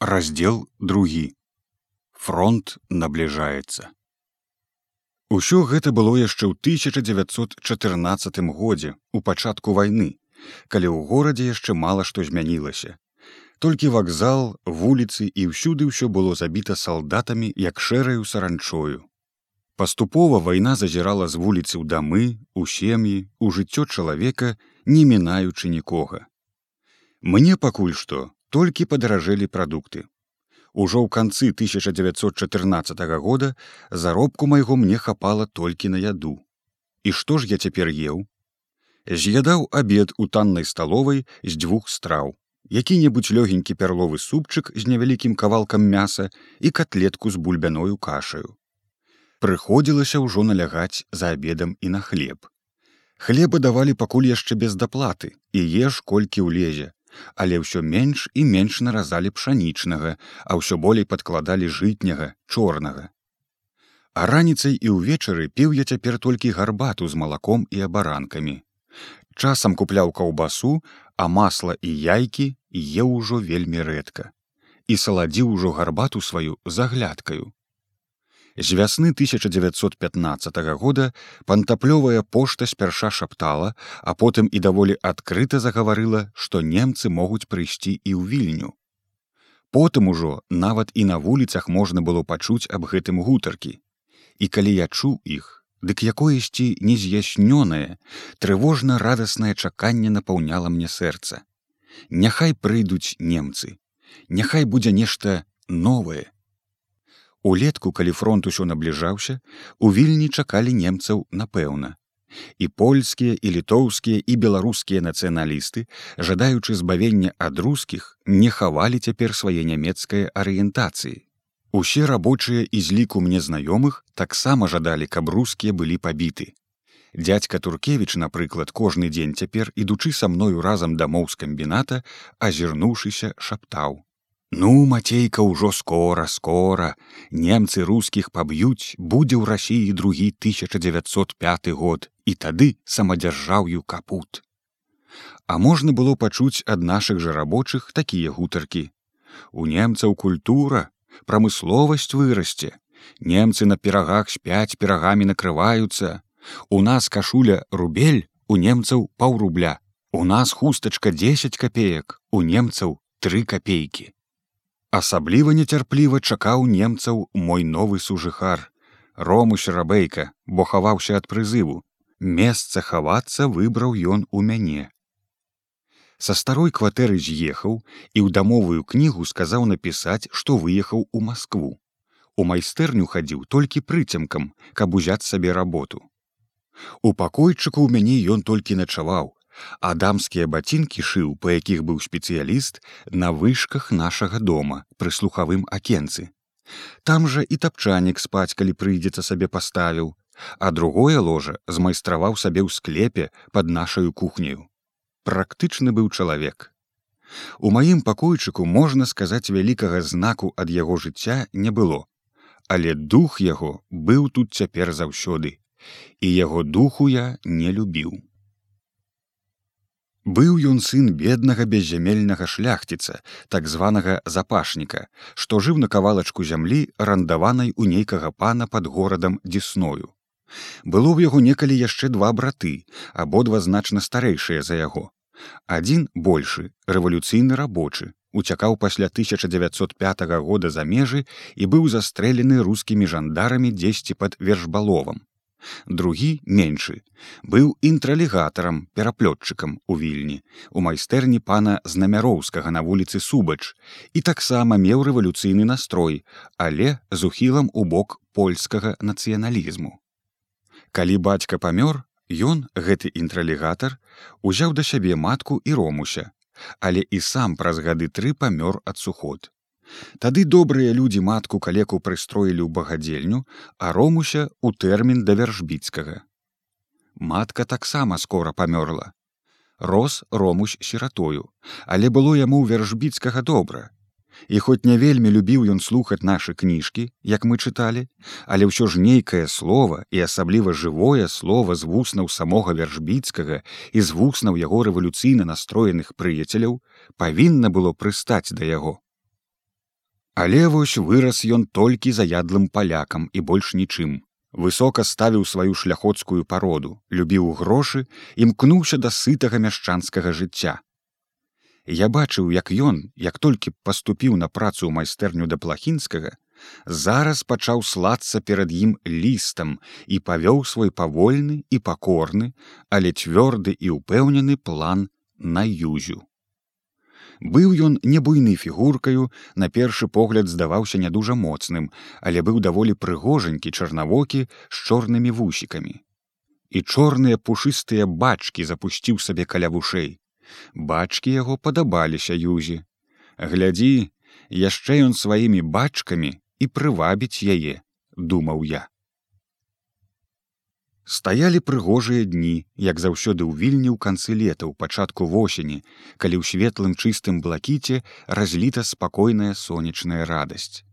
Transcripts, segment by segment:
раздел другі. Фронт набліжаецца. Усё гэта было яшчэ ў 1914 годзе у пачатку вайны калі ў горадзе яшчэ мала што змянілася. Толькі вакзал вуліцы і ўсюды ўсё было забіта салдатамі як шэраю саранчою. Паступова вайна зазірала з вуліцы ў дамы у сем'і у жыццё чалавека не мінаючы нікога. Мне пакуль што толькі падаражэлі прадукты. Ужо ў канцы 1914 года заробку майго мне хапала толькі на яду. І што ж я цяпер еў? З'ядаў абед у таннай сталовай з дзвюх страў, які-небудзь лёгенькі пярловы супчык з невялікім кавалкам мяса і котлетку з бульбяною кашаю. Прыходзілася ўжо налягаць за абедам і на хлеб. Хлеба давалі пакуль яшчэ без даплаты і еш колькі ўлезе, але ўсё менш і менш наразалі пшанічнага, а ўсё болей падкладалі жытняга чорнага. А раніцай і ўвечары піў я цяпер толькі гарбату з малаком і абаранкамі. Часам купляў каўбасу, а масла і яйкі еў ужо вельмі рэдка. І саладзіў ужо гарбату сваю заглядкаю. З вясны 1915 года пантаплёвая пошта спярша шаптала, а потым і даволі адкрыта загаварыла, што немцы могуць прыйсці і ў вільню. Потым ужо нават і на вуліцах можна было пачуць аб гэтым гутаркі. І калі я чуў іх, дык якоесьці нез'яснёнае, трывожна радаснае чаканне напаўняла мне сэрца. Няхай прыйдуць немцы, Няхай будзе нешта новае, Улетку, калі фронт усё набліжаўся, у вільні чакалі немцаў напэўна. І польскія і літоўскія і беларускія нацыяналісты, жадаючы збавення ад рускіх, не хавалі цяпер свае нямецкай арыентацыі. Усе рабочыя і з ліку мне знаёмых таксама жадалі, каб рускія былі пабіты. Дядзька Туркевіч, напрыклад, кожны дзень цяпер, ідучы са мною разам дамоў з камбіната, азірнуўшыся шаптаў: Ну, мацейка ўжо скора, скора. Немцы рускіх паб'юць, будзе ў рассіі другі 1905 год і тады самадзяржаўю капут. А можна было пачуць ад нашых жа рабочых такія гутаркі. У немцаў культура, прамысловасць вырасце. Немцы на перагах спяць перагамі накрываюцца. У нас кашуля рубель у немцаў паўрубля. У нас хустачка 10 копеек, у немцаў три копейкі. Асабліва нецярпліва чакаў немцаў мой новы сужыхар. Ромуш рабейка, бо хаваўся ад прызыву. Месца хавацца выбраў ён у мяне. Са старой кватэры з'ехаў і ў дамовую кнігу сказаў напісаць, што выехаў у Маскву. У майстэрню хадзіў толькі прыцемкам, каб узяць сабе работу. У пакойчыку ў мяне ён толькі начаваў, а дамскія бацінкі шыў, па якіх быў спецыяліст на вышках нашага дома пры слухавым акенцы. Там жа і тапчанік спаць, калі прыйдзецца сабе паставіў, а другое ложа змайстраваў сабе ў склепе под нашаю кухняю. Практычны быў чалавек. У маім пакойчыку можна сказаць вялікага знаку ад яго жыцця не было, але дух яго быў тут цяпер заўсёды, і яго духу я не любіў. Быў ён сын беднага беззямельнага шляхціца, так званага запашніка, што жыў на кавалачку зямлі, рандаванай у нейкага пана пад горадам дзесною. Было ў яго некалі яшчэ два браты, абодва значна старэйшыя за яго. Адзін большы, рэвалюцыйны рабочы, уцякаў пасля 1905 года за межы і быў застрэлены рускімі жандарамі дзесьці пад вершбаловам другі меншы быў інтралігатарам пераплётчыкам у вільні у майстэрні пана знамяроўскага на вуліцы субач. І таксама меў рэвалюцыйны настрой але з ухілам у бок польскага нацыяналізму. Калі бацька памёр ён гэты інтралігатар узяў да сябе матку і ромуся але і сам праз гады тры памёр ад суход Тады добрыя людзі матку калеку прыстроілі ў багадзельню, а ромуся ў тэрмін да вяршбіцкага. Матка таксама скора памёрла. Рос ромусь сіратою, але было яму ў вяршбіцкага добра. І хоць не вельмі любіў ён слухаць нашы кніжкі, як мы чыталі, але ўсё ж нейкае слово і асабліва жывое слово з вуснаў самога вяршбіцкага і з вуснаў яго рэвалюцыйна настроеных прыяцеляў павінна было прыстаць да яго. Але вось вырас ён толькі заядлым палякам і больш нічым. Высока ставіў сваю шляхоцкую пароду, любіў грошы, імкнуўся да сытага мяшчанскага жыцця. Я бачыў, як ён, як толькі паступіў на працу ў майстэрню да плахінскага, зараз пачаў слацца перад ім лістам і павёў свой павольны і пакорны, але цвёрды і ўпэўнены план на юзю. Быў ён не буйны фігуркаю, на першы погляд здаваўся не дужа моцным, але быў даволі прыгожанькі чарнавокі з чорнымі вусікамі. І чорныя пушыстыя бачкі запусціў сабе каля вушэй. Бачкі яго падабаліся юзі. Глядзі, яшчэ ён сваімі бачкамі і прывабіць яе, думаў я стаялі прыгожыя дні як заўсёды ў вільні ў канцы лета ў пачатку восені калі ў светлым чыстым блакіце разліта спакойная сонечная радасць.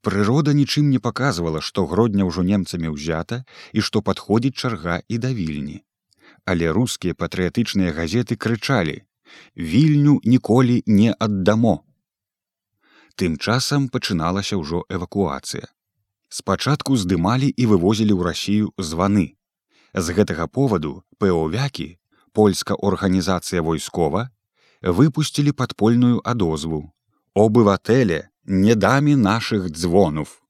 Прырода нічым не паказвала што гродня ўжо немцамі ўзята і што падходзіць чарга і да вільні. Але рускія патрыятычныя газеты крычалі вільню ніколі не аддамо тым часам пачыналася ўжо эвакуацыя спачатку здымалі і вывозілі ў рассію званы. З гэтага поваду пэовякі, польска арганізацыя войскова, выпусцілі падпольную адозву. Обывателе не дамі нашых дзвонов.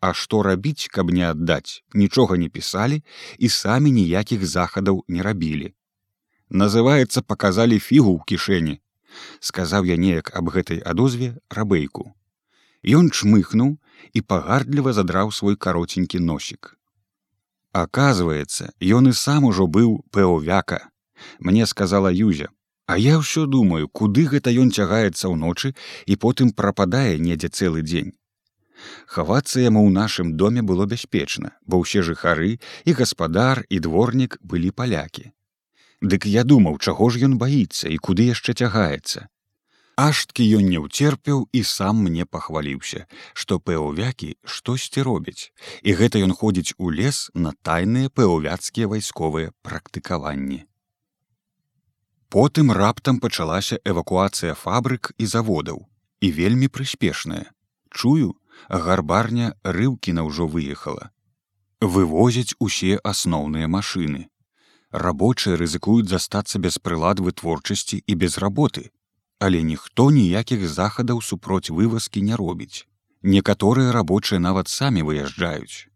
А што рабіць, каб не аддаць, нічога не пісалі і самі ніякіх захадаў не рабілі. Называецца паказалі фігу ў кішэні, сказаў я неяк аб гэтай адозве рабейку. Ён чмыхнуў і пагардліва задраў свой кароценькі носік. Аказваецца, ён і сам ужо быў пэовяка. Мне сказала Юзя, А я ўсё думаю, куды гэта ён цягаецца ўночы і потым прападае недзе цэлы дзень. Хавацца яму ў нашым доме было бяспечна, бо ўсе жыхары і гаспадар і дворнік былі палякі. Дык я думаў, чаго ж ён баіцца і куды яшчэ цягаецца. Ашткі ён не ўцерпеў і сам мне пахваліўся, што пэўвякі штосьці робяць, і гэта ён ходзіць у лес на тайныя пэўвяцкія вайсковыя практыкаванні. Потым раптам пачалася эвакуацыя фабрык і заводаў і вельмі прыспешная. Чую, гарбарня рыўкіна ўжо выехала. Вывозяць усе асноўныя машыны. Рабочыя рызыкуюць застацца без прылад вытворчасці і без работы але ніхто ніякіх захадаў супроць вывазкі не робіць. Некаторыя рабочыя нават самі выязджаюць.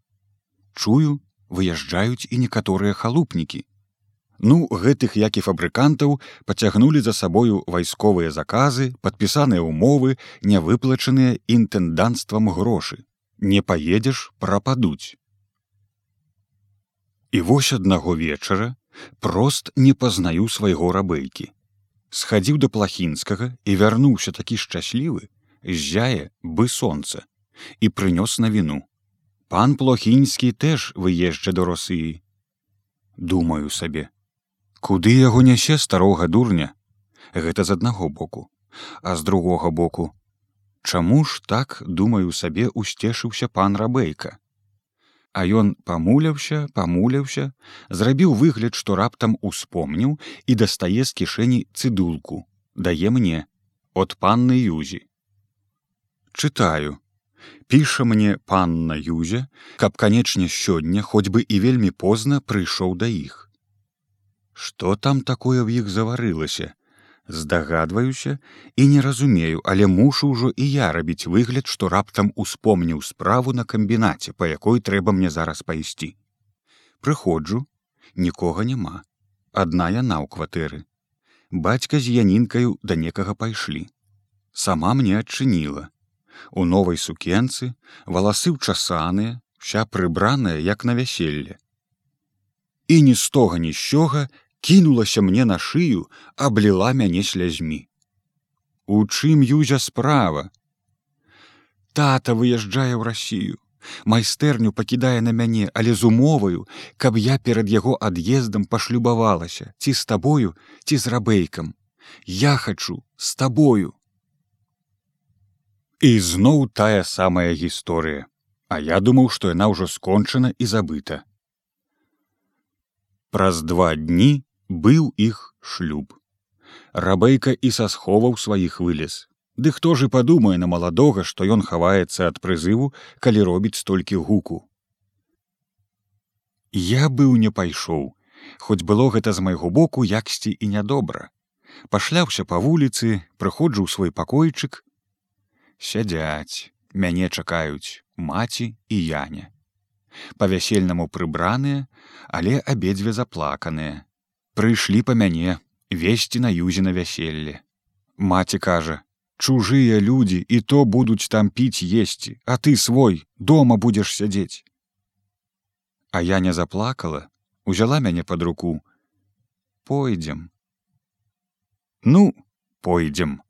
Чую, выязджаюць і некаторыя халупнікі. Ну, гэтых як і фабрыкантаў пацягнулі за сабою вайсковыя заказы, падпісаныя ўмовы, не выплачаныя інтэнданцтвам грошы. Не паедзеш, прападуць. І вось аднаго вечара прост не пазнаю свайго рабейкі схадзіў да плахінскага і вярнуўся такі шчаслівы зяе бы сонца і прынёс на віну пан плохінскі теж выезджа да росыі думаю сабе куды яго нясе старога дурня? Гэта з аднаго боку. А з другога боку чаму ж так думаю сабе усцешыўся пан рабейка А ён памуляўся, памуляўся, зрабіў выгляд, што раптам успомніў і дастае з кішэні цыдулку, дае мне от панны юзі. Чытаю. Піша мне панна юзя, каб канечне сёння хоць бы і вельмі позна прыйшоў да іх. Што там такое ў іх заварылася, здагадваюся і не разумею, але мушу ўжо і я рабіць выгляд, што раптам успомніў справу на камбінаце, па якой трэба мне зараз пайсці. Прыходжу, нікога няма. Адна яна ў кватэры. Бацька з янінкаю да некага пайшлі. Сама мне адчыніла. У новай сукенцы валасы ўчасаныя, вся прыбраная як на вяселле. І ні з тога ні сёга кінулася мне на шыю, абліла мяне слязьмі. У чым юзя справа? Тата выязджае ў рассію. Майстэрню пакідае на мяне, але з умоваю, каб я перад яго ад'ездам пашлюбавалася, ці з табою, ці з рабейкам. Я хачу з табою. І зноў тая самая гісторыя, А я думаў, што яна ўжо скончана і забыта. Праз два дні быў іх шлюб. Рабейка і са сховаў сваіх вылез. Ды хто ж і падумае на маладога, што ён хаваецца ад прызыву, калі робіць столькі гуку. Я быў не пайшоў, хоць было гэта з майго боку яксьці і нядобра. Пашляўся па вуліцы, прыходжу ў свой пакойчык. Сядзяць, мяне чакаюць маці і яня. Па-вясельнаму прыбраныя, але абедзве заплаканыя. Прыйшлі па мяне, весці на юзе на вяселле. Маці кажа: чужыя людзі і то будуць там піць есці, а ты свой дома будзеш сядзець. А я не заплакала, узяла мяне под руку. Пойдзем. Ну, пойдзем.